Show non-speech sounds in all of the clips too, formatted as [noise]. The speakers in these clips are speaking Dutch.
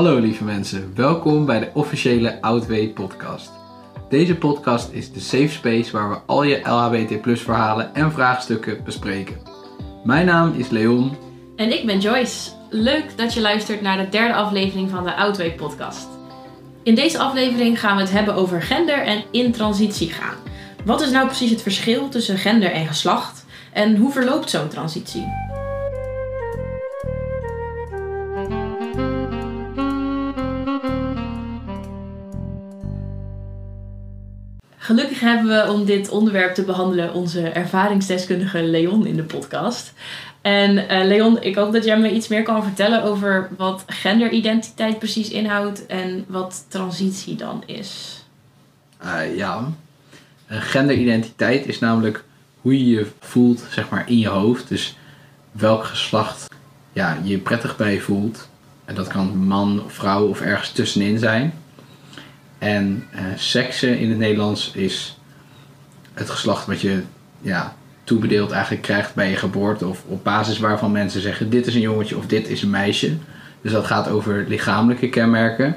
Hallo lieve mensen, welkom bij de officiële Outway podcast. Deze podcast is de safe space waar we al je LHBT verhalen en vraagstukken bespreken. Mijn naam is Leon. En ik ben Joyce. Leuk dat je luistert naar de derde aflevering van de Outway podcast. In deze aflevering gaan we het hebben over gender en in transitie gaan. Wat is nou precies het verschil tussen gender en geslacht? En hoe verloopt zo'n transitie? Gelukkig hebben we om dit onderwerp te behandelen onze ervaringsdeskundige Leon in de podcast. En eh, Leon, ik hoop dat jij me iets meer kan vertellen over wat genderidentiteit precies inhoudt en wat transitie dan is. Uh, ja, genderidentiteit is namelijk hoe je je voelt zeg maar, in je hoofd. Dus welk geslacht ja, je prettig bij voelt. En dat kan man of vrouw of ergens tussenin zijn. En uh, seksen in het Nederlands is het geslacht wat je ja, toebedeeld eigenlijk krijgt bij je geboorte. Of op basis waarvan mensen zeggen dit is een jongetje of dit is een meisje. Dus dat gaat over lichamelijke kenmerken.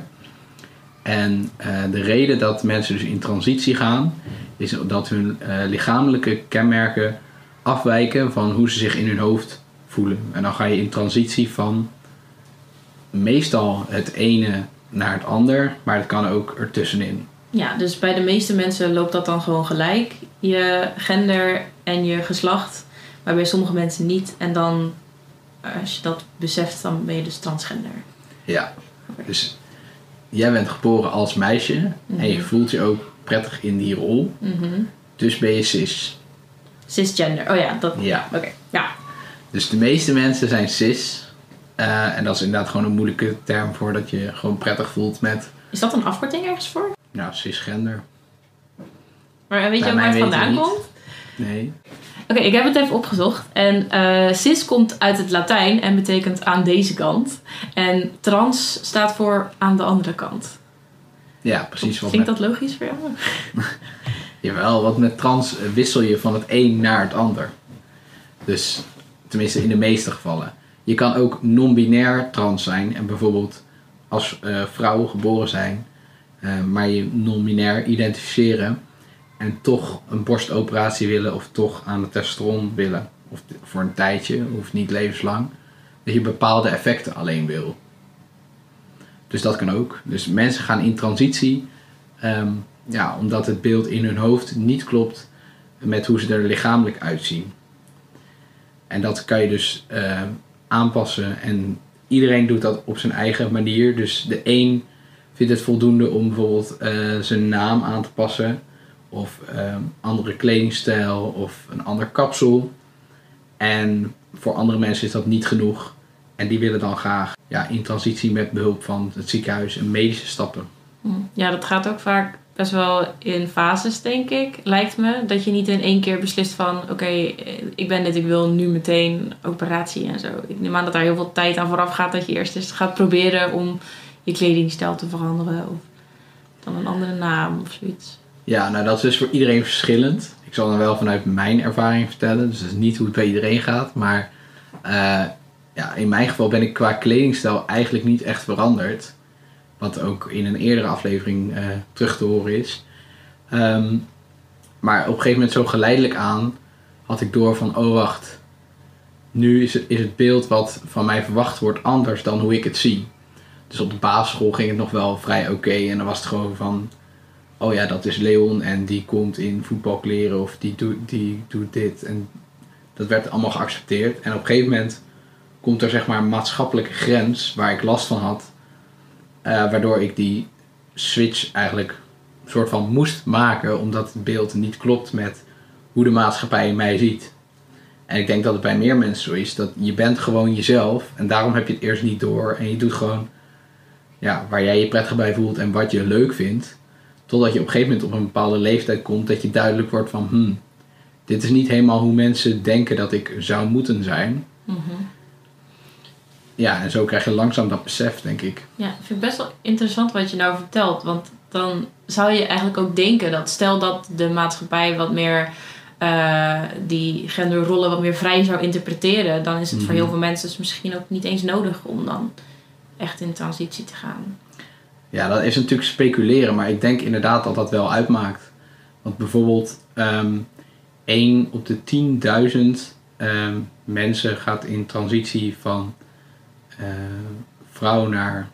En uh, de reden dat mensen dus in transitie gaan, is dat hun uh, lichamelijke kenmerken afwijken van hoe ze zich in hun hoofd voelen. En dan ga je in transitie van meestal het ene naar het ander, maar het kan ook ertussenin. Ja, dus bij de meeste mensen loopt dat dan gewoon gelijk. Je gender en je geslacht, maar bij sommige mensen niet. En dan, als je dat beseft, dan ben je dus transgender. Ja, dus jij bent geboren als meisje en je voelt je ook prettig in die rol. Mhm. Dus ben je cis. Cisgender, oh ja, dat. Ja. Oké, ja. Dus de meeste mensen zijn cis. Eh, en dat is inderdaad gewoon een moeilijke term voor dat je gewoon prettig voelt met, Is dat een afkorting ergens voor? nou, cisgender. Maar weet je Bij waar het vandaan komt? Nee. Oké, ik heb het even opgezocht. En eh, cis komt uit het Latijn en betekent aan deze kant. En trans staat voor aan de andere kant. Ja, precies. Wat Klinkt met, dat logisch voor jou? [laughs] Jawel, want met trans wissel je van het een naar het ander. Dus, tenminste in de meeste gevallen. Je kan ook non-binair trans zijn en bijvoorbeeld als eh, vrouw geboren zijn, eh, maar je non-binair identificeren en toch een borstoperatie willen of toch aan de testosteron willen. Of voor een tijdje, hoeft niet levenslang. Dat je bepaalde effecten alleen wil. Dus dat kan ook. Dus mensen gaan in transitie ehm, ja, omdat het beeld in hun hoofd niet klopt met hoe ze er lichamelijk uitzien. En dat kan je dus eh, aanpassen en iedereen doet dat op zijn eigen manier. Dus de een vindt het voldoende om bijvoorbeeld eh, zijn naam aan te passen of ehm, andere kledingstijl of een ander kapsel. En voor andere mensen is dat niet genoeg. En die willen dan graag ja, in transitie met behulp van het ziekenhuis en medische stappen. Hm. Ja, dat gaat ook vaak best wel in fases, denk ik. Lijkt me. Dat je niet in één keer beslist van... Oké, eh, ik ben dit, ik wil nu meteen operatie en zo. Ik neem aan dat daar heel veel tijd aan vooraf gaat. Dat je eerst eens gaat proberen om je kledingstijl te veranderen. Of dan een andere naam of zoiets. Ja, nou dat is dus voor iedereen verschillend. Ik zal dan wel vanuit mijn ervaring vertellen. Dus dat is niet hoe het bij iedereen gaat. Maar eh, ja, in mijn geval ben ik qua kledingstijl eigenlijk niet echt veranderd. Wat ook in een eerdere aflevering eh, terug te horen is. Ehm, maar op een gegeven moment zo geleidelijk aan had ik door van, oh wacht. Nu is het, is het beeld wat van mij verwacht wordt anders dan hoe ik het zie. Dus op de basisschool ging het nog wel vrij oké. en dan was het gewoon van, oh ja, dat is Leon en die komt in voetbalkleren of die doet, die doet dit. En dat werd allemaal geaccepteerd. En op een gegeven moment komt er zeg maar een maatschappelijke grens waar ik last van had. Eh, waardoor ik die switch eigenlijk een soort van moest maken, omdat het beeld niet klopt met hoe de maatschappij mij ziet. En ik denk dat het bij meer mensen zo is, dat je bent gewoon jezelf en daarom heb je het eerst niet door en je doet gewoon ja, waar jij je prettig bij voelt en wat je leuk vindt. Totdat je op een gegeven moment op een bepaalde leeftijd komt dat je duidelijk wordt van, hmm, dit is niet helemaal hoe mensen denken dat ik zou moeten zijn. Ja, en zo krijg je langzaam dat besef, denk ik. Ja, vind ik best wel interessant wat je nou vertelt. Want dan zou je eigenlijk ook denken dat stel dat de maatschappij wat meer eh, die genderrollen wat meer vrij zou interpreteren, dan is het voor Mhm. heel veel mensen dus misschien ook niet eens nodig om dan echt in transitie te gaan? Ja, dat is natuurlijk speculeren, maar ik denk inderdaad dat dat wel uitmaakt. Want bijvoorbeeld um, 1 op de 10.000 ehm, mensen gaat in transitie van uh, vrouw naar.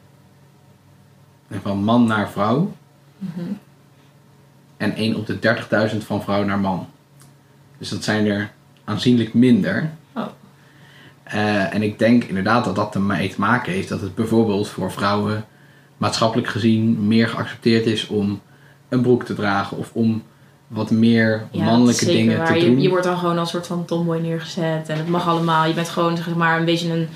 van man naar vrouw. Mhm. En 1 op de 30.000 van vrouw naar man. Dus dat zijn er aanzienlijk minder. Oh. Uh, en ik denk inderdaad dat dat ermee te maken heeft dat het bijvoorbeeld voor vrouwen maatschappelijk gezien meer geaccepteerd is om een broek te dragen of om wat meer Ja, mannelijke dingen waar. te je, doen. je wordt dan gewoon als een soort van tomboy neergezet. En het mag allemaal. Je bent gewoon zeg maar een beetje een...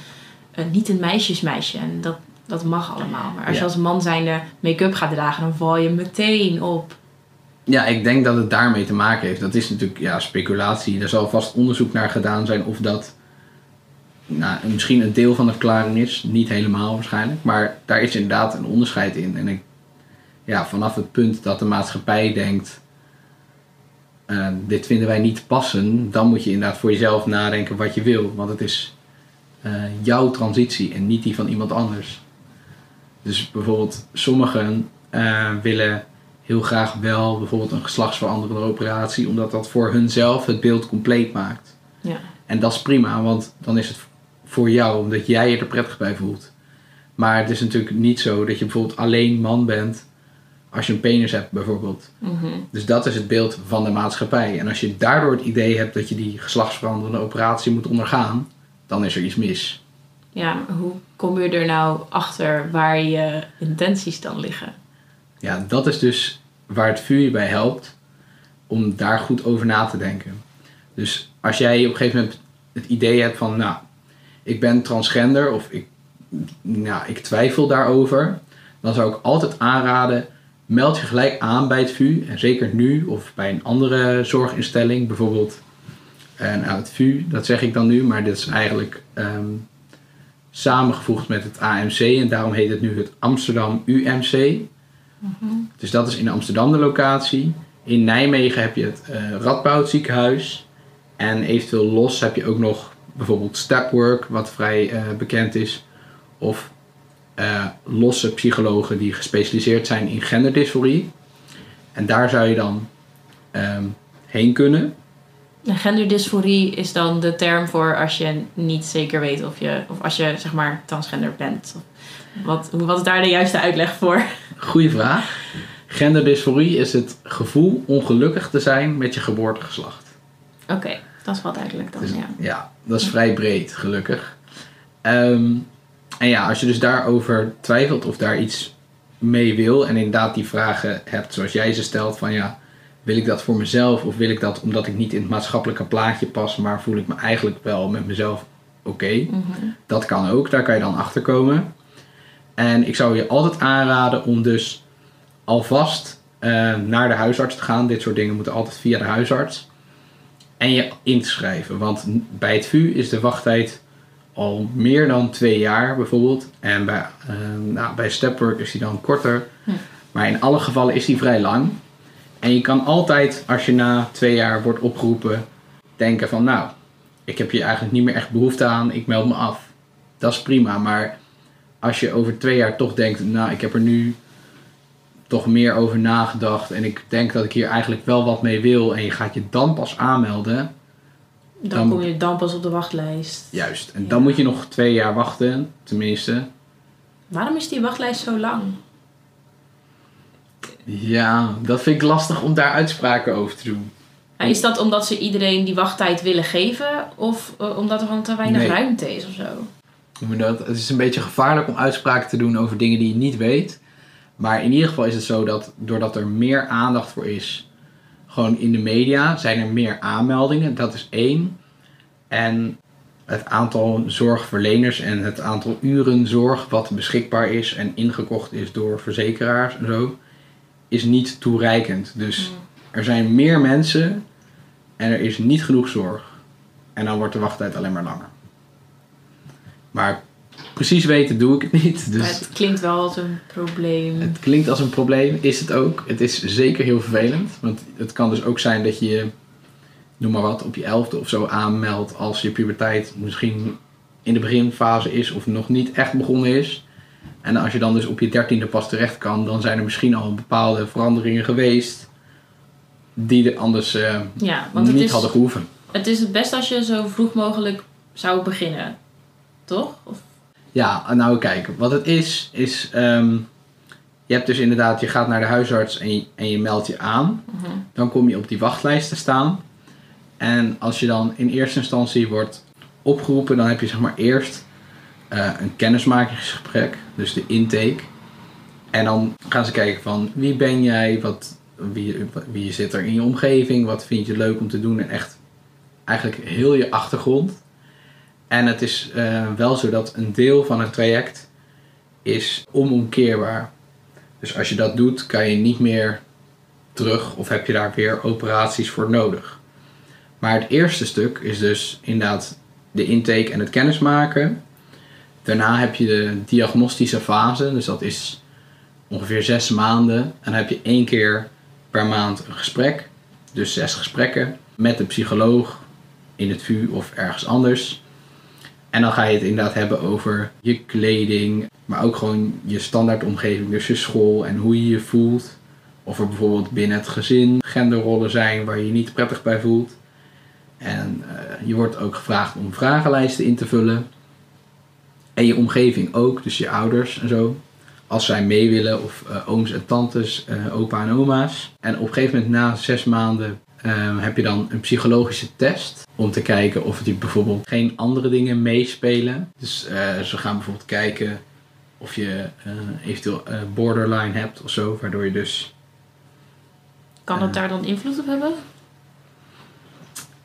niet een meisjesmeisje. En dat, dat mag allemaal. Maar als Ja. je als man zijnde make-up gaat dragen... dan val je meteen op. Ja, ik denk dat het daarmee te maken heeft. Dat is natuurlijk ja, speculatie. Er zal vast onderzoek naar gedaan zijn of dat nou, misschien een deel van de verklaring is. Niet helemaal waarschijnlijk. Maar daar is inderdaad een onderscheid in. En ik, ja, vanaf het punt dat de maatschappij denkt... eh, dit vinden wij niet passen... dan moet je inderdaad voor jezelf nadenken wat je wil. Want het is eh, jouw transitie en niet die van iemand anders. Dus bijvoorbeeld sommigen eh, willen heel graag wel bijvoorbeeld een geslachtsveranderende operatie, omdat dat voor hunzelf het beeld compleet maakt. Ja. En dat is prima, want dan is het voor jou, omdat jij je er prettig bij voelt. Maar het is natuurlijk niet zo dat je bijvoorbeeld alleen man bent als je een penis hebt, bijvoorbeeld. Mhm. Dus dat is het beeld van de maatschappij. En als je daardoor het idee hebt dat je die geslachtsveranderende operatie moet ondergaan, dan is er iets mis. Ja, hoe kom je er nou achter waar je intenties dan liggen? Ja, dat is dus waar het vuur je bij helpt om daar goed over na te denken. Dus als jij op een gegeven moment het idee hebt van, nou, ik ben transgender of ik, nou, ik twijfel daarover, dan zou ik altijd aanraden, meld je gelijk aan bij het VU. En zeker nu of bij een andere zorginstelling, bijvoorbeeld en nou, het VU, dat zeg ik dan nu, maar dit is eigenlijk ehm, samengevoegd met het AMC en daarom heet het nu het Amsterdam UMC. Dus dat is in Amsterdam de locatie. In Nijmegen heb je het eh Radboud ziekenhuis. En eventueel los heb je ook nog bijvoorbeeld Stepwork, wat vrij eh, bekend is. Of eh, losse psychologen die gespecialiseerd zijn in genderdysforie. En daar zou je dan ehm, heen kunnen. En genderdysforie is dan de term voor als je niet zeker weet of je, of als je zeg maar transgender bent. Wat, wat is daar de juiste uitleg voor? Goeie vraag. Genderdysforie is het gevoel ongelukkig te zijn met je geboortegeslacht. Oké, dat is wel duidelijk dan, Dus, ja. ja, dat is vrij breed, gelukkig. Ehm, en ja, als je dus daarover twijfelt of daar iets mee wil en inderdaad die vragen hebt zoals jij ze stelt van ja, wil ik dat voor mezelf of wil ik dat omdat ik niet in het maatschappelijke plaatje pas, maar voel ik me eigenlijk wel met mezelf oké. Mhm. Dat kan ook, daar kan je dan achter komen. En ik zou je altijd aanraden om dus alvast eh, naar de huisarts te gaan. Dit soort dingen moeten altijd via de huisarts. En je in te schrijven. Want bij het VU is de wachttijd al meer dan twee jaar bijvoorbeeld. En bij, eh, nou, bij Stepwork is die dan korter. Hm. Maar in alle gevallen is die vrij lang. En je kan altijd, als je na twee jaar wordt opgeroepen, denken van nou, ik heb hier eigenlijk niet meer echt behoefte aan, ik meld me af. Dat is prima, maar als je over twee jaar toch denkt, nou, ik heb er nu toch meer over nagedacht en ik denk dat ik hier eigenlijk wel wat mee wil en je gaat je dan pas aanmelden, Dan, Dan- kom je dan pas op de wachtlijst. juist. En Ja. dan moet je nog twee jaar wachten, tenminste. Waarom is die wachtlijst zo lang? Ja, dat vind ik lastig om daar uitspraken over te doen. Is dat omdat ze iedereen die wachttijd willen geven? Of eh, omdat er gewoon te weinig Nee. ruimte is of zo? Dat? Het is een beetje gevaarlijk om uitspraken te doen over dingen die je niet weet. Maar in ieder geval is het zo dat doordat er meer aandacht voor is, gewoon in de media, zijn er meer aanmeldingen. Dat is één. En het aantal zorgverleners en het aantal uren zorg wat beschikbaar is en ingekocht is door verzekeraars en zo, is niet toereikend. Dus er zijn meer mensen en er is niet genoeg zorg. En dan wordt de wachttijd alleen maar langer. Maar precies weten doe ik het niet. Maar Dus het klinkt wel als een probleem. het klinkt als een probleem, is het ook. Het is zeker heel vervelend. Want het kan dus ook zijn dat je, je, noem maar wat, op je elfde of zo aanmeldt als je puberteit misschien in de beginfase is of nog niet echt begonnen is. En als je dan dus op je dertiende pas terecht kan, dan zijn er misschien al bepaalde veranderingen geweest die er anders uh, ja, want het niet is, hadden gehoeven. Het is het best als je zo vroeg mogelijk zou beginnen, toch? Of? Ja, nou kijk, wat het is, is ehm, je hebt dus inderdaad, je gaat naar de huisarts en je, en je meldt je aan. Mhm. Dan kom je op die wachtlijst te staan. En als je dan in eerste instantie wordt opgeroepen, dan heb je zeg maar eerst uh, een kennismakingsgesprek, dus de intake. En dan gaan ze kijken van wie ben jij, wat, wie, wie zit er in je omgeving, wat vind je leuk om te doen en echt eigenlijk heel je achtergrond. En het is uh, wel zo dat een deel van het traject is onomkeerbaar. Dus als je dat doet, kan je niet meer terug of heb je daar weer operaties voor nodig. Maar het eerste stuk is dus inderdaad de intake en het kennismaken. Daarna heb je de diagnostische fase, dus dat is ongeveer zes maanden. En dan heb je één keer per maand een gesprek, dus zes gesprekken met de psycholoog in het VU of ergens anders. En dan ga je het inderdaad hebben over je kleding, maar ook gewoon je standaardomgeving, dus je school en hoe je je voelt. Of er bijvoorbeeld binnen het gezin genderrollen zijn waar je je niet prettig bij voelt. En uh, je wordt ook gevraagd om vragenlijsten in te vullen. En je omgeving ook, dus je ouders en zo. Als zij mee willen, of uh, ooms en tantes, uh, opa en oma's. En op een gegeven moment na zes maanden heb je dan een psychologische test. Om te kijken of die bijvoorbeeld geen andere dingen meespelen. Dus ze gaan bijvoorbeeld kijken of je eventueel borderline hebt of zo. Waardoor je dus... Kan dat daar dan invloed op hebben?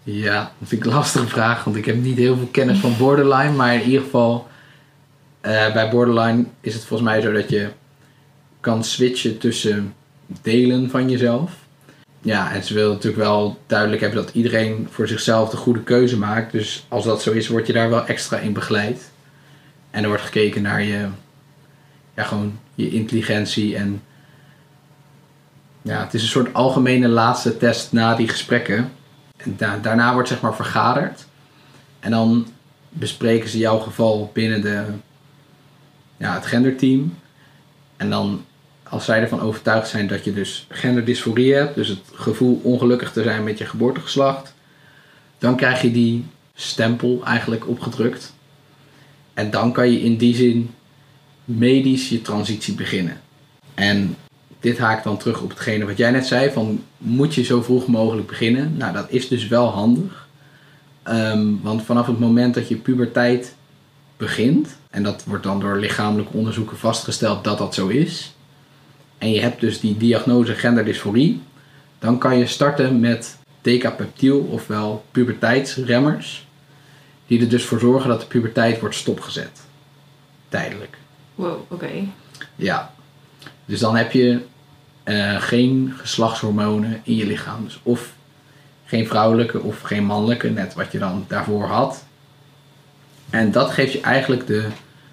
Ja, dat vind ik een lastige vraag, want ik heb niet heel veel kennis van borderline. Maar in ieder geval, uh, bij borderline is het volgens mij zo dat je kan switchen tussen delen van jezelf. Ja, en ze willen natuurlijk wel duidelijk hebben dat iedereen voor zichzelf de goede keuze maakt. Dus als dat zo is, word je daar wel extra in begeleid. En er wordt gekeken naar je, ja, gewoon je intelligentie en ja, het is een soort algemene laatste test na die gesprekken. En da daarna wordt zeg maar vergaderd. En dan bespreken ze jouw geval binnen de, ja, het genderteam. En dan, als zij ervan overtuigd zijn dat je dus genderdysforie hebt, dus het gevoel ongelukkig te zijn met je geboortegeslacht, dan krijg je die stempel eigenlijk opgedrukt. En dan kan je in die zin medisch je transitie beginnen. En dit haakt dan terug op hetgene wat jij net zei: van moet je zo vroeg mogelijk beginnen? Nou, dat is dus wel handig. Um, want vanaf het moment dat je puberteit begint, en dat wordt dan door lichamelijke onderzoeken vastgesteld dat dat zo is, en je hebt dus die diagnose genderdysforie, dan kan je starten met decapeptiel, ofwel puberteitsremmers, die er dus voor zorgen dat de puberteit wordt stopgezet. Tijdelijk. Wow, oké. Okay. Ja, dus dan heb je uh, geen geslachtshormonen in je lichaam. Dus of geen vrouwelijke of geen mannelijke, net wat je dan daarvoor had. En dat geeft je eigenlijk de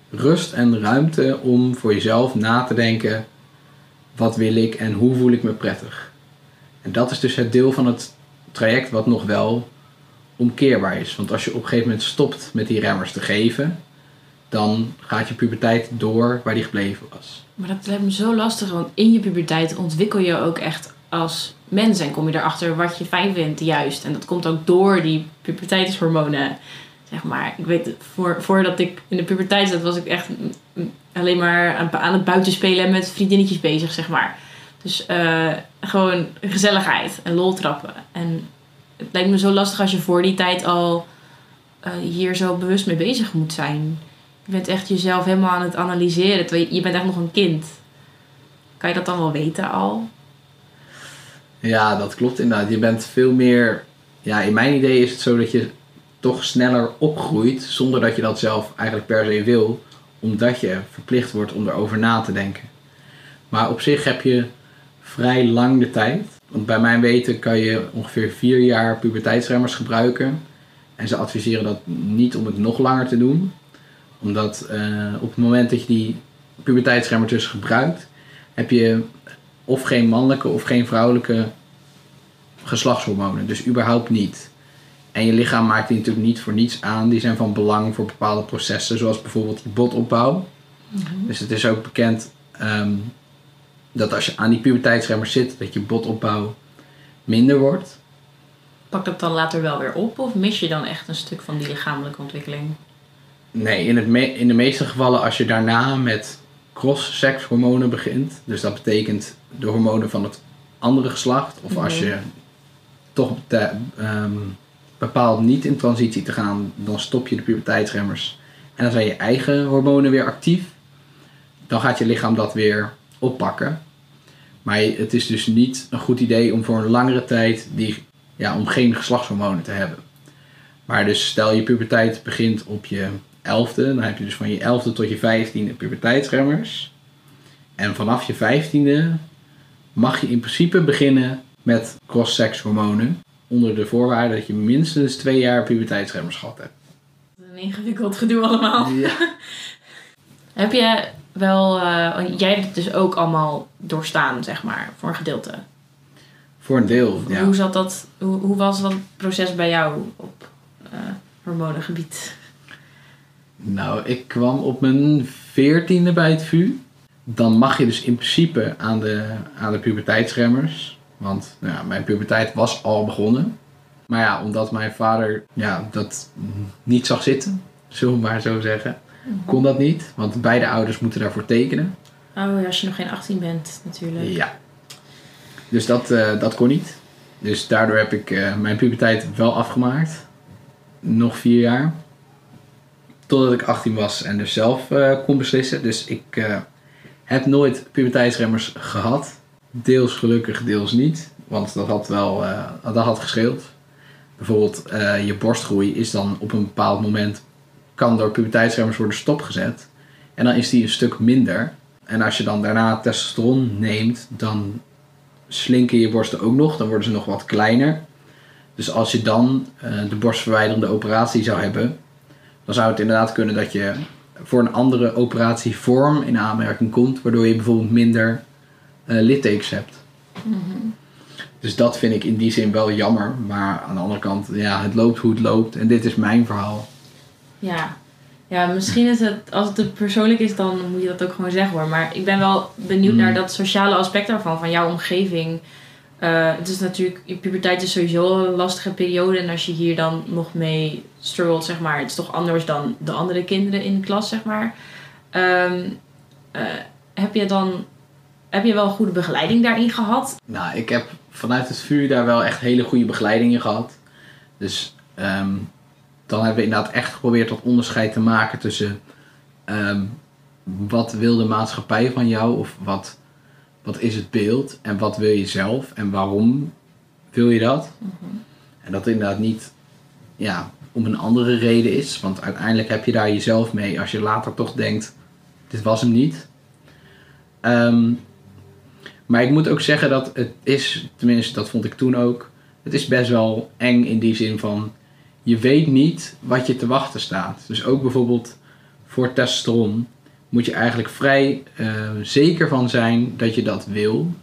rust en ruimte om voor jezelf na te denken: wat wil ik en hoe voel ik me prettig? En dat is dus het deel van het traject wat nog wel omkeerbaar is. Want als je op een gegeven moment stopt met die remmers te geven, dan gaat je puberteit door waar die gebleven was. Maar dat lijkt me zo lastig, want in je puberteit ontwikkel je ook echt als mens en kom je erachter wat je fijn vindt juist. En dat komt ook door die puberteitshormonen. Zeg maar, ik weet, voor, voordat ik in de puberteit zat, was ik echt alleen maar aan, aan het buitenspelen en met vriendinnetjes bezig, zeg maar. Dus uh, gewoon gezelligheid en lol trappen. En het lijkt me zo lastig als je voor die tijd al uh, hier zo bewust mee bezig moet zijn. Je bent echt jezelf helemaal aan het analyseren. Terwijl je, je bent echt nog een kind. Kan je dat dan wel weten al? Ja, dat klopt inderdaad. Je bent veel meer. Ja, in mijn idee is het zo dat je toch sneller opgroeit zonder dat je dat zelf eigenlijk per se wil, omdat je verplicht wordt om erover na te denken. Maar op zich heb je vrij lang de tijd. Want bij mijn weten kan je ongeveer vier jaar puberteitsremmers gebruiken. En ze adviseren dat niet om het nog langer te doen omdat uh, op het moment dat je die puberteitsremmer dus gebruikt, heb je of geen mannelijke of geen vrouwelijke geslachtshormonen. Dus überhaupt niet. En je lichaam maakt die natuurlijk niet voor niets aan. Die zijn van belang voor bepaalde processen, zoals bijvoorbeeld je botopbouw. Dus het is ook bekend ehm, dat als je aan die puberteitsremmers zit, dat je botopbouw minder wordt. Pakt dat dan later wel weer op of mis je dan echt een stuk van die lichamelijke ontwikkeling? Nee, in, het me- in de meeste gevallen als je daarna met cross-sex-hormonen begint, dus dat betekent de hormonen van het andere geslacht, of als Mhm. je toch bepaalt niet in transitie te gaan, dan stop je de puberteitsremmers en dan zijn je eigen hormonen weer actief, dan gaat je lichaam dat weer oppakken. Maar het is dus niet een goed idee om voor een langere tijd die, ja, om geen geslachtshormonen te hebben. Maar dus stel je puberteit begint op je elfde, dan heb je dus van je elfde tot je vijftiende puberteitsremmers. En vanaf je vijftiende mag je in principe beginnen met cross-sex hormonen. Onder de voorwaarde dat je minstens twee jaar puberteitsremmers gehad hebt. Een ingewikkeld gedoe allemaal. Ja. [laughs] Heb je wel, eh, jij hebt het dus ook allemaal doorstaan, zeg maar, voor een gedeelte. Voor een deel, ja. Hoe, zat dat, hoe, hoe was dat proces bij jou op eh, hormonengebied? Nou, ik kwam op mijn veertiende bij het VU. Dan mag je dus in principe aan de, aan de puberteitsremmers. Want nou ja, mijn puberteit was al begonnen. Maar ja, omdat mijn vader ja, dat niet zag zitten, zullen we maar zo zeggen, kon dat niet. Want beide ouders moeten daarvoor tekenen. Oh, ja, als je nog geen 18 bent, natuurlijk. Ja. Dus dat, eh, dat kon niet. Dus daardoor heb ik eh, mijn puberteit wel afgemaakt. Nog vier jaar. Totdat ik 18 was en dus zelf eh, kon beslissen. Dus ik heb nooit puberteitsremmers gehad. Deels gelukkig, deels niet. Want dat had wel eh, dat had gescheeld. Bijvoorbeeld eh, je borstgroei is dan op een bepaald moment... kan door puberteitsremmers worden stopgezet. En dan is die een stuk minder. En als je dan daarna testosteron neemt, dan slinken je borsten ook nog. Dan worden ze nog wat kleiner. Dus als je dan eh, de borstverwijderende operatie zou hebben, dan zou het inderdaad kunnen dat je voor een andere operatievorm in aanmerking komt, waardoor je bijvoorbeeld minder eh, littekens hebt. Dus dat vind ik in die zin wel jammer. Maar aan de andere kant, ja, het loopt hoe het loopt. En dit is mijn verhaal. Ja. Ja, misschien is het, als het te persoonlijk is, dan moet je dat ook gewoon zeggen hoor. Maar ik ben wel benieuwd Mm. naar dat sociale aspect daarvan, van jouw omgeving. Eh, het is natuurlijk, je puberteit is sowieso een lastige periode. En als je hier dan nog mee struggelt, zeg maar, het is toch anders dan de andere kinderen in de klas, zeg maar. Ehm, eh, heb je dan, heb je wel goede begeleiding daarin gehad? Nou, ik heb vanuit het vuur daar wel echt hele goede begeleidingen gehad. Dus ehm, dan hebben we inderdaad echt geprobeerd dat onderscheid te maken tussen ehm, wat wil de maatschappij van jou of wat, wat is het beeld en wat wil je zelf en waarom wil je dat. En dat inderdaad niet ja, om een andere reden is, want uiteindelijk heb je daar jezelf mee als je later toch denkt, dit was hem niet. Ehm, maar ik moet ook zeggen dat het is, tenminste dat vond ik toen ook, het is best wel eng in die zin van, je weet niet wat je te wachten staat. Dus ook bijvoorbeeld voor testosteron moet je eigenlijk vrij eh, zeker van zijn dat je dat wil,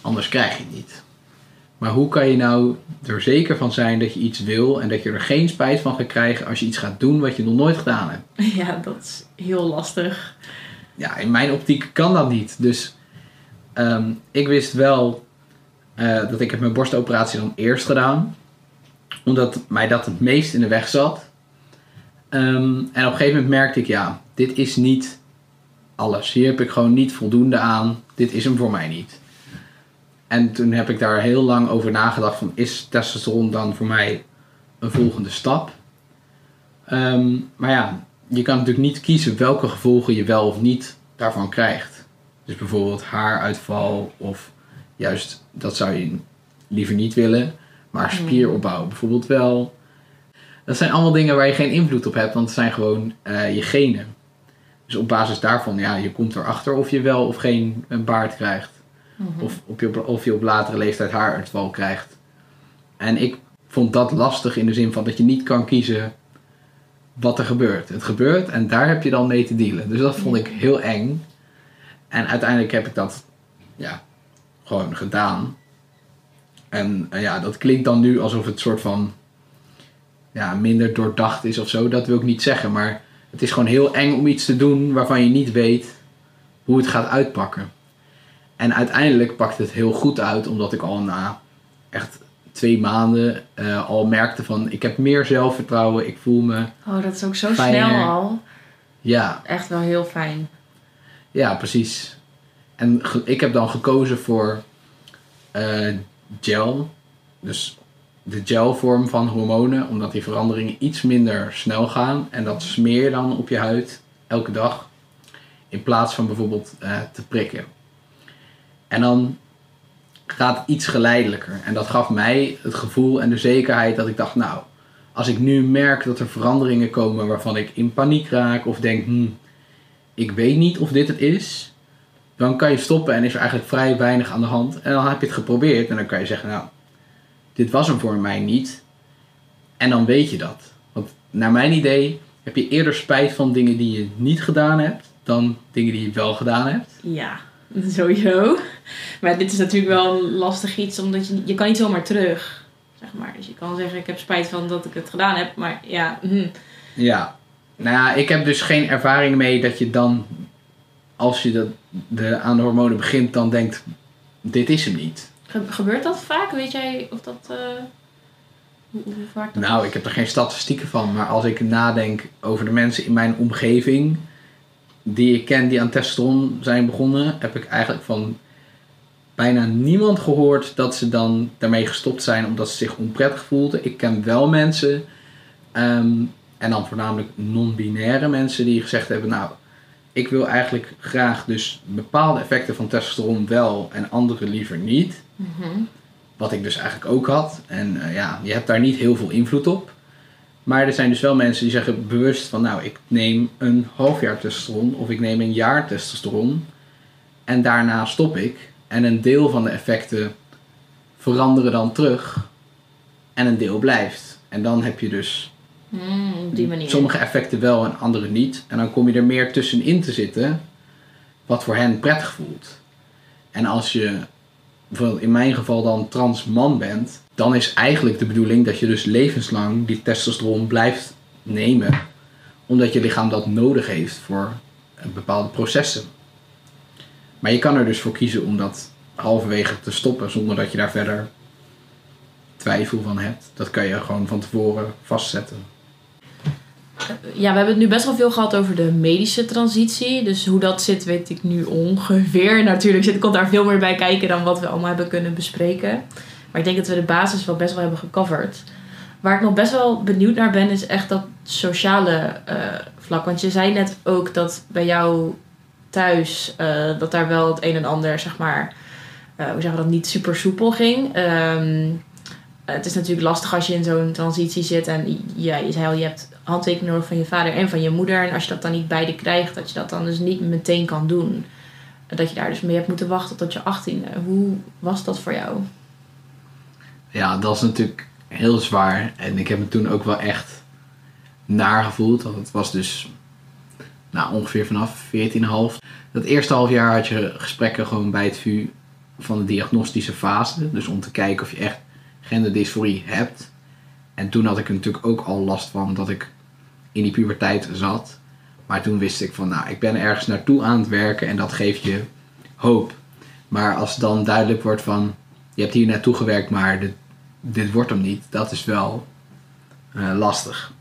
anders krijg je het niet. Maar hoe kan je nou er zeker van zijn dat je iets wil en dat je er geen spijt van gaat krijgen als je iets gaat doen wat je nog nooit gedaan hebt? [laughs] Ja, dat is heel lastig. ja, in mijn optiek kan dat niet. Dus ehm, ik wist wel eh, dat ik heb mijn borstoperatie dan eerst gedaan. Omdat mij dat het meest in de weg zat. Ehm, en op een gegeven moment merkte ik, ja, dit is niet alles. Hier heb ik gewoon niet voldoende aan. Dit is hem voor mij niet. En toen heb ik daar heel lang over nagedacht van, is testosteron dan voor mij een volgende stap? Ehm, maar ja, je kan natuurlijk niet kiezen welke gevolgen je wel of niet daarvan krijgt. Dus bijvoorbeeld haaruitval of juist dat zou je liever niet willen, maar spieropbouw bijvoorbeeld wel. Dat zijn allemaal dingen waar je geen invloed op hebt, want het zijn gewoon eh, je genen. Dus op basis daarvan, ja, je komt erachter of je wel of geen een baard krijgt. Of, op je, of je op latere leeftijd haaruitval krijgt. En ik vond dat lastig in de zin van dat je niet kan kiezen wat er gebeurt. Het gebeurt en daar heb je dan mee te dealen. Dus dat vond ik heel eng. En uiteindelijk heb ik dat ja, gewoon gedaan. En eh, ja, dat klinkt dan nu alsof het soort van ja, minder doordacht is of zo. Dat wil ik niet zeggen. Maar het is gewoon heel eng om iets te doen waarvan je niet weet hoe het gaat uitpakken. En uiteindelijk pakt het heel goed uit, omdat ik al na echt twee maanden eh, al merkte van ik heb meer zelfvertrouwen, ik voel me Oh, dat is ook zo Fijner. snel al. ja, Echt wel heel fijn. Ja, precies. En ik heb dan gekozen voor eh, gel. Dus de gelvorm van hormonen, omdat die veranderingen iets minder snel gaan. En dat smeer je dan op je huid elke dag. In plaats van bijvoorbeeld eh, te prikken. En dan gaat het iets geleidelijker. En dat gaf mij het gevoel en de zekerheid dat ik dacht, nou, als ik nu merk dat er veranderingen komen waarvan ik in paniek raak of denk, hmm, ik weet niet of dit het is, dan kan je stoppen en is er eigenlijk vrij weinig aan de hand. En dan heb je het geprobeerd en dan kan je zeggen, nou, dit was hem voor mij niet. En dan weet je dat. Want naar mijn idee heb je eerder spijt van dingen die je niet gedaan hebt, dan dingen die je wel gedaan hebt. Ja, [laughs] sowieso. Maar dit is natuurlijk wel een lastig iets, omdat je, je kan niet zomaar terug. Zeg maar. Dus je kan zeggen, ik heb spijt van dat ik het gedaan heb. Maar ja, hm. Ja. Nou ja, ik heb dus geen ervaring mee dat je dan, als je dat, de, aan de hormonen begint, dan denkt, dit is hem niet. Ge- gebeurt dat vaak? Weet jij of dat... eh, vaak Nou, ik heb er geen statistieken van, maar als ik nadenk over de mensen in mijn omgeving die ik ken die aan testosteron zijn begonnen, heb ik eigenlijk van bijna niemand gehoord dat ze dan daarmee gestopt zijn omdat ze zich onprettig voelden. Ik ken wel mensen, ehm, en dan voornamelijk non-binaire mensen, die gezegd hebben: Nou, ik wil eigenlijk graag dus bepaalde effecten van testosteron wel en andere liever niet. Mhm. Wat ik dus eigenlijk ook had. En eh, ja, je hebt daar niet heel veel invloed op. Maar er zijn dus wel mensen die zeggen bewust van nou, ik neem een half jaar testosteron of ik neem een jaar testosteron. En daarna stop ik. En een deel van de effecten veranderen dan terug. En een deel blijft. En dan heb je dus Hmm, op die manier. sommige effecten wel en andere niet. En dan kom je er meer tussenin te zitten, wat voor hen prettig voelt. En als je, bijvoorbeeld in mijn geval dan trans man bent, dan is eigenlijk de bedoeling dat je dus levenslang die testosteron blijft nemen, omdat je lichaam dat nodig heeft voor bepaalde processen. Maar je kan er dus voor kiezen om dat halverwege te stoppen zonder dat je daar verder twijfel van hebt. Dat kan je gewoon van tevoren vastzetten. Ja, we hebben het nu best wel veel gehad over de medische transitie. Dus hoe dat zit, weet ik nu ongeveer. [laughs] Natuurlijk zit, komt daar veel meer bij kijken dan wat we allemaal hebben kunnen bespreken. Maar ik denk dat we de basis wel best wel hebben gecoverd. Waar ik nog best wel benieuwd naar ben, is echt dat sociale eh, vlak. Want je zei net ook dat bij jou thuis, eh, dat daar wel het een en ander, zeg maar, eh, hoe zeggen we dat, niet super soepel ging. Ehm, het is natuurlijk lastig als je in zo'n transitie zit en ja, je zei al, je hebt handtekening nodig van je vader en van je moeder. En als je dat dan niet beide krijgt, dat je dat dan dus niet meteen kan doen. Dat je daar dus mee hebt moeten wachten tot je achttiende. Hoe was dat voor jou? Ja, dat is natuurlijk heel zwaar. En ik heb me toen ook wel echt naar gevoeld. Want het was dus nou, ongeveer vanaf 14,5. Dat eerste half jaar had je gesprekken gewoon bij het VU van de diagnostische fase. Dus om te kijken of je echt genderdysforie hebt. En toen had ik natuurlijk ook al last van dat ik in die puberteit zat. Maar toen wist ik van, nou, ik ben ergens naartoe aan het werken en dat geeft je hoop. Maar als dan duidelijk wordt van, je hebt hier naartoe gewerkt, maar dit, dit wordt hem niet, dat is wel eh, lastig.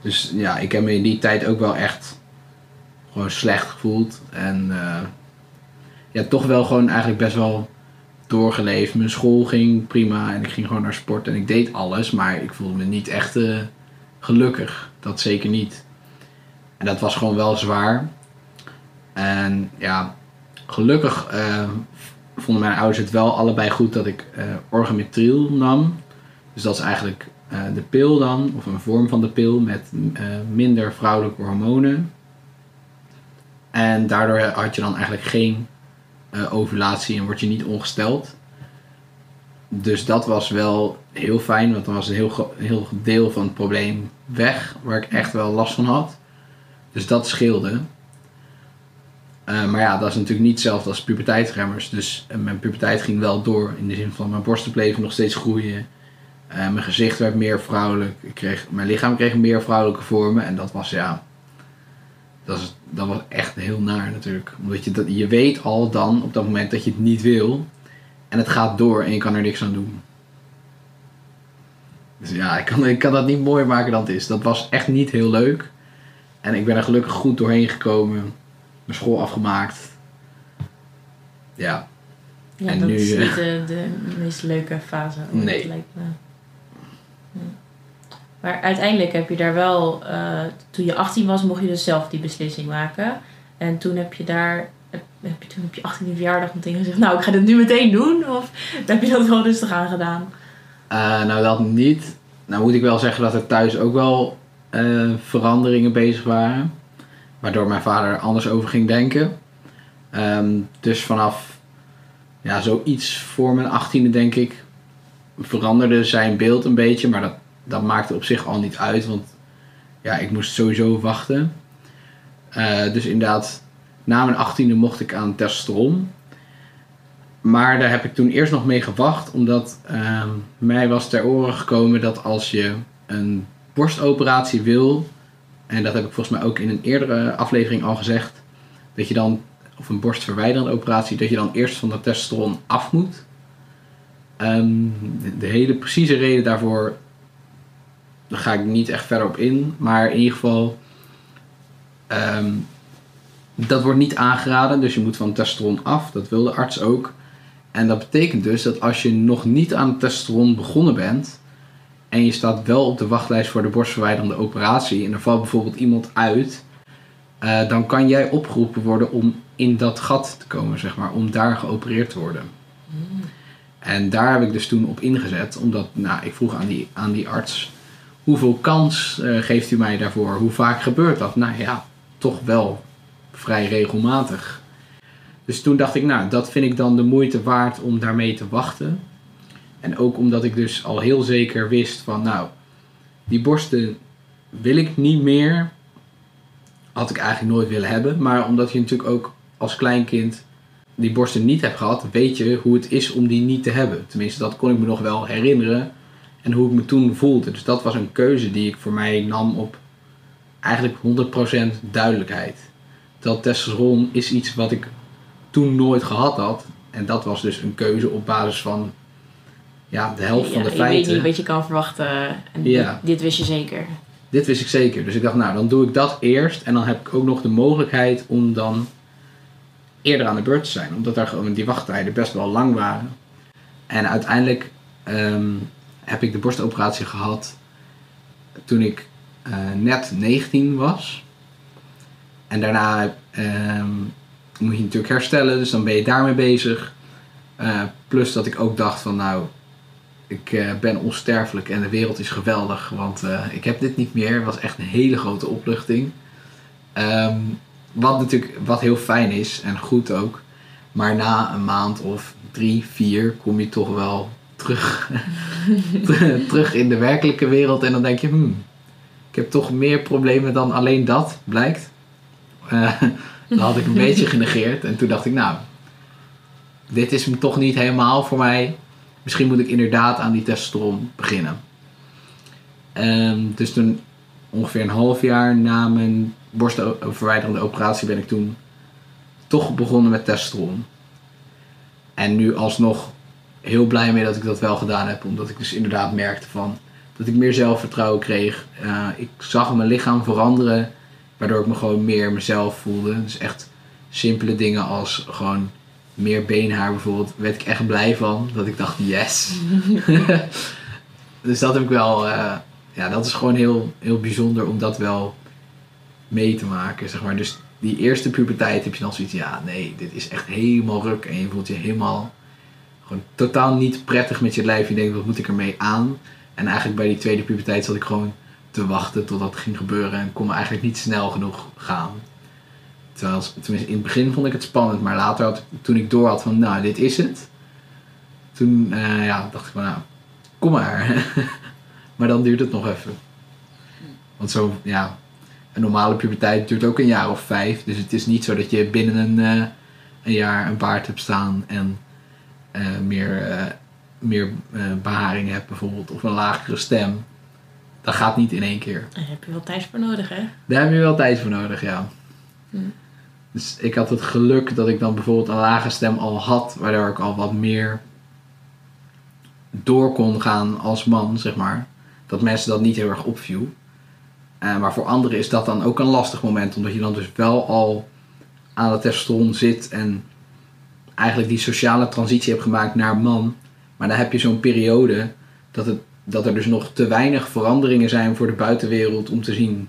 Dus ja, ik heb me in die tijd ook wel echt gewoon slecht gevoeld. En eh, ja, toch wel gewoon eigenlijk best wel doorgeleefd. Mijn school ging prima en ik ging gewoon naar sport en ik deed alles, maar ik voelde me niet echt eh, gelukkig. Dat zeker niet. En dat was gewoon wel zwaar. En ja, gelukkig eh, vonden mijn ouders het wel allebei goed dat ik orgametriel nam. Dus dat is eigenlijk eh, de pil dan, of een vorm van de pil met minder vrouwelijke hormonen. En daardoor had je dan eigenlijk geen ovulatie en word je niet ongesteld. Dus dat was wel heel fijn, want dan was een heel, heel deel van het probleem weg, waar ik echt wel last van had. Dus dat scheelde. Eh, maar ja, dat is natuurlijk niet hetzelfde als puberteitsremmers. Dus eh, mijn puberteit ging wel door in de zin van mijn borsten bleven nog steeds groeien. Eh, mijn gezicht werd meer vrouwelijk. Ik kreeg, mijn lichaam kreeg meer vrouwelijke vormen. En dat was ja, Dat, is, dat was echt heel naar natuurlijk. Omdat je, dat, je weet al dan op dat moment dat je het niet wil. En het gaat door en je kan er niks aan doen. Dus ja, ik kan, ik kan dat niet mooier maken dan het is. Dat was echt niet heel leuk. En ik ben er gelukkig goed doorheen gekomen. Mijn school afgemaakt. Ja, Ja, En dat nu, is eh, niet de, de meest leuke fase. Nee. Lijkt me. Maar uiteindelijk heb je daar wel, eh, toen je 18 was, mocht je dus zelf die beslissing maken. En toen heb je daar, heb, je toen op je 18e verjaardag meteen gezegd, nou ik ga dit nu meteen doen? Of heb je dat wel rustig aangedaan? Eh, nou, dat niet. Nou moet ik wel zeggen dat er thuis ook wel eh, veranderingen bezig waren. Waardoor mijn vader er anders over ging denken. Ehm, dus vanaf ja, zoiets voor mijn achttiende denk ik veranderde zijn beeld een beetje. Maar dat, dat maakte op zich al niet uit. Want ja, ik moest sowieso wachten. Eh, dus inderdaad, na mijn achttiende mocht ik aan testosteron. Maar daar heb ik toen eerst nog mee gewacht, omdat ehm, mij was ter oren gekomen dat als je een borstoperatie wil, en dat heb ik volgens mij ook in een eerdere aflevering al gezegd, dat je dan, of een borstverwijderende operatie, dat je dan eerst van de testosteron af moet. Ehm, de, hele precieze reden daarvoor, daar ga ik niet echt verder op in, maar in ieder geval, ehm, dat wordt niet aangeraden, dus je moet van testosteron af, dat wil de arts ook. En dat betekent dus dat als je nog niet aan testosteron begonnen bent en je staat wel op de wachtlijst voor de borstverwijderende operatie en er valt bijvoorbeeld iemand uit, eh, dan kan jij opgeroepen worden om in dat gat te komen, zeg maar, om daar geopereerd te worden. En daar heb ik dus toen op ingezet, omdat nou, ik vroeg aan die, aan die arts, hoeveel kans eh, geeft u mij daarvoor? Hoe vaak gebeurt dat? Nou ja, toch wel vrij regelmatig. Dus toen dacht ik, nou, dat vind ik dan de moeite waard om daarmee te wachten. En ook omdat ik dus al heel zeker wist van, nou, die borsten wil ik niet meer. Had ik eigenlijk nooit willen hebben. Maar omdat je natuurlijk ook als kleinkind die borsten niet hebt gehad, weet je hoe het is om die niet te hebben. Tenminste, dat kon ik me nog wel herinneren. En hoe ik me toen voelde. Dus dat was een keuze die ik voor mij nam op eigenlijk 100% duidelijkheid. Dat testosteron is iets wat ik toen nooit gehad had. En dat was dus een keuze op basis van ja, de helft van de je weet feiten. niet wat je kan verwachten. En Ja. dit, dit wist je zeker. Dit wist ik zeker. Dus ik dacht, nou, dan doe ik dat eerst. En dan heb ik ook nog de mogelijkheid om dan eerder aan de beurt te zijn. Omdat daar gewoon die wachttijden best wel lang waren. En uiteindelijk ehm, heb ik de borstoperatie gehad toen ik eh, net 19 was. En daarna ehm, moet je natuurlijk herstellen, dus dan ben je daarmee bezig. Eh, plus dat ik ook dacht van nou, ik eh, ben onsterfelijk en de wereld is geweldig, want eh, ik heb dit niet meer. Was echt een hele grote opluchting. Ehm, wat natuurlijk wat heel fijn is en goed ook. Maar na een maand of drie, vier kom je toch wel terug, [laughs] terug in de werkelijke wereld. En dan denk je, hmm, ik heb toch meer problemen dan alleen dat, blijkt. Eh, [laughs] dat had ik een beetje genegeerd. En toen dacht ik, nou, dit is hem toch niet helemaal voor mij. Misschien moet ik inderdaad aan die testosteron beginnen. Ehm, dus toen, ongeveer een half jaar na mijn borstverwijderende operatie, ben ik toen toch begonnen met testosteron. En nu alsnog heel blij mee dat ik dat wel gedaan heb. Omdat ik dus inderdaad merkte van dat ik meer zelfvertrouwen kreeg. Eh, ik zag mijn lichaam veranderen. Waardoor ik me gewoon meer mezelf voelde. Dus echt simpele dingen als gewoon meer beenhaar bijvoorbeeld. Werd ik echt blij van. Dat ik dacht yes. [laughs] dus dat heb ik wel. eh, ja, dat is gewoon heel, heel bijzonder om dat wel mee te maken. Zeg maar. Dus die eerste puberteit heb je dan zoiets. Ja, nee, dit is echt helemaal ruk. En je voelt je helemaal gewoon totaal niet prettig met je lijf. Je denkt, wat moet ik ermee aan? En eigenlijk bij die tweede puberteit zat ik gewoon te wachten tot dat ging gebeuren. En kon eigenlijk niet snel genoeg gaan. Terwijl, tenminste, in het begin vond ik het spannend. Maar later, had, toen ik door had van, nou, dit is het. Toen eh, ja, dacht ik van, nou, kom maar. [laughs] maar dan duurt het nog even. Want zo, ja, een normale puberteit duurt ook een jaar of vijf. Dus het is niet zo dat je binnen een, eh, een jaar een baard hebt staan en eh, meer, meer eh, beharing hebt bijvoorbeeld. Of een lagere stem. Dat gaat niet in één keer. Daar heb je wel tijd voor nodig, hè? Daar heb je wel tijd voor nodig, ja. Hmm. Dus ik had het geluk dat ik dan bijvoorbeeld een lage stem al had, waardoor ik al wat meer door kon gaan als man, zeg maar. Dat mensen dat niet heel erg opviel. Eh, maar voor anderen is dat dan ook een lastig moment, omdat je dan dus wel al aan het testosteron zit en eigenlijk die sociale transitie hebt gemaakt naar man. Maar dan heb je zo'n periode dat, het, dat er dus nog te weinig veranderingen zijn voor de buitenwereld om te zien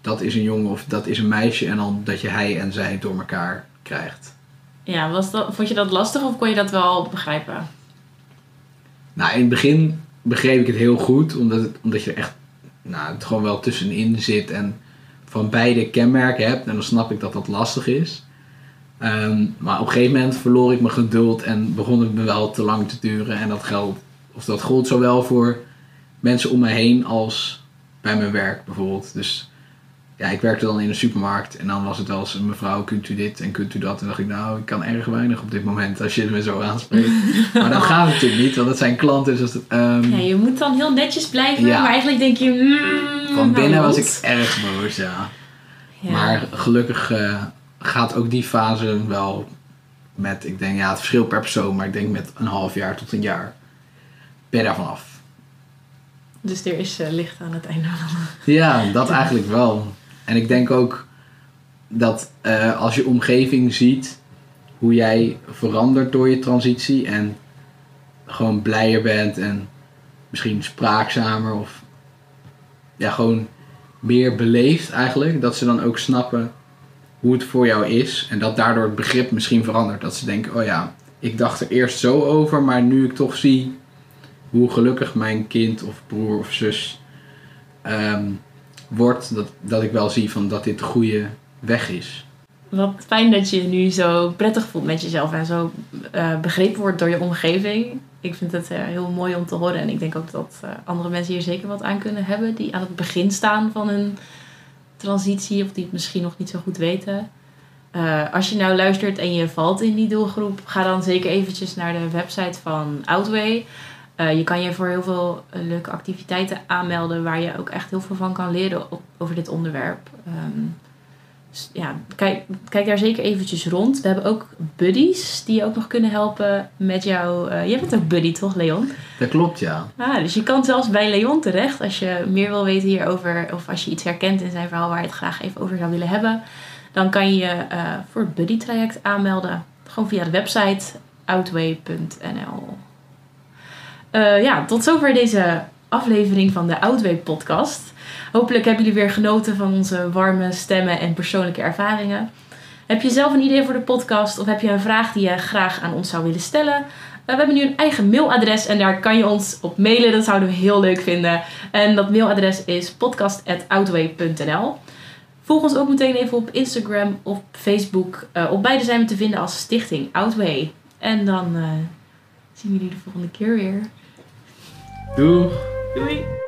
dat is een jongen of dat is een meisje en dan dat je hij en zij door elkaar krijgt. Ja, was dat, vond je dat lastig of kon je dat wel begrijpen? Nou, in het begin begreep ik het heel goed, omdat, het, omdat je er echt nou, het gewoon wel tussenin zit en van beide kenmerken hebt. En dan snap ik dat dat lastig is. Ehm, maar op een gegeven moment verloor ik mijn geduld en begon het me wel te lang te duren. En dat geldt, of dat gold zowel voor mensen om me heen als bij mijn werk bijvoorbeeld. Dus ja, ik werkte dan in een supermarkt en dan was het wel eens mevrouw, kunt u dit en kunt u dat? En dacht ik, nou, ik kan erg weinig op dit moment als je me zo aanspreekt. [laughs] maar dat gaat natuurlijk niet, want dat zijn klanten. Dus dat, ehm, Ja, je moet dan heel netjes blijven, Ja. maar eigenlijk denk je... mm, van binnen hou was ik erg boos, ja. Ja. Maar gelukkig eh, gaat ook die fase wel met, ik denk, ja, het verschil per persoon, maar ik denk met een half jaar tot een jaar ben je daarvan af. Dus er is eh, licht aan het einde van Ja, dat eigenlijk wel. En ik denk ook dat eh, als je omgeving ziet hoe jij verandert door je transitie en gewoon blijer bent en misschien spraakzamer of ja, gewoon meer beleefd eigenlijk, dat ze dan ook snappen hoe het voor jou is en dat daardoor het begrip misschien verandert. Dat ze denken, oh ja, ik dacht er eerst zo over, maar nu ik toch zie hoe gelukkig mijn kind of broer of zus ehm, wordt, dat, dat ik wel zie van dat dit de goede weg is. Wat fijn dat je je nu zo prettig voelt met jezelf en zo eh, begrepen wordt door je omgeving. Ik vind het eh, heel mooi om te horen en ik denk ook dat eh, andere mensen hier zeker wat aan kunnen hebben die aan het begin staan van een transitie of die het misschien nog niet zo goed weten. Als je nou luistert en je valt in die doelgroep, ga dan zeker eventjes naar de website van Outway. Eh, je kan je voor heel veel eh, leuke activiteiten aanmelden waar je ook echt heel veel van kan leren op- over dit onderwerp. Dus ja, kijk, kijk daar zeker eventjes rond. We hebben ook buddies die je ook nog kunnen helpen met jou. eh jij bent ook buddy toch, Leon? Dat klopt, ja. Ah, dus je kan zelfs bij Leon terecht als je meer wil weten hierover. Of als je iets herkent in zijn verhaal waar je het graag even over zou willen hebben. Dan kan je je eh, voor het buddy traject aanmelden. Gewoon via de website outway.nl Eh, Ja, tot zover deze aflevering van de Outway podcast. Hopelijk hebben jullie weer genoten van onze warme stemmen en persoonlijke ervaringen. Heb je zelf een idee voor de podcast of heb je een vraag die je graag aan ons zou willen stellen? Eh, we hebben nu een eigen mailadres en daar kan je ons op mailen. Dat zouden we heel leuk vinden. En dat mailadres is podcast.outway.nl. Volg ons ook meteen even op Instagram of Facebook. Eh, op beide zijn we te vinden als Stichting Outway. En dan zien we jullie de volgende keer weer. Doeg! Doei!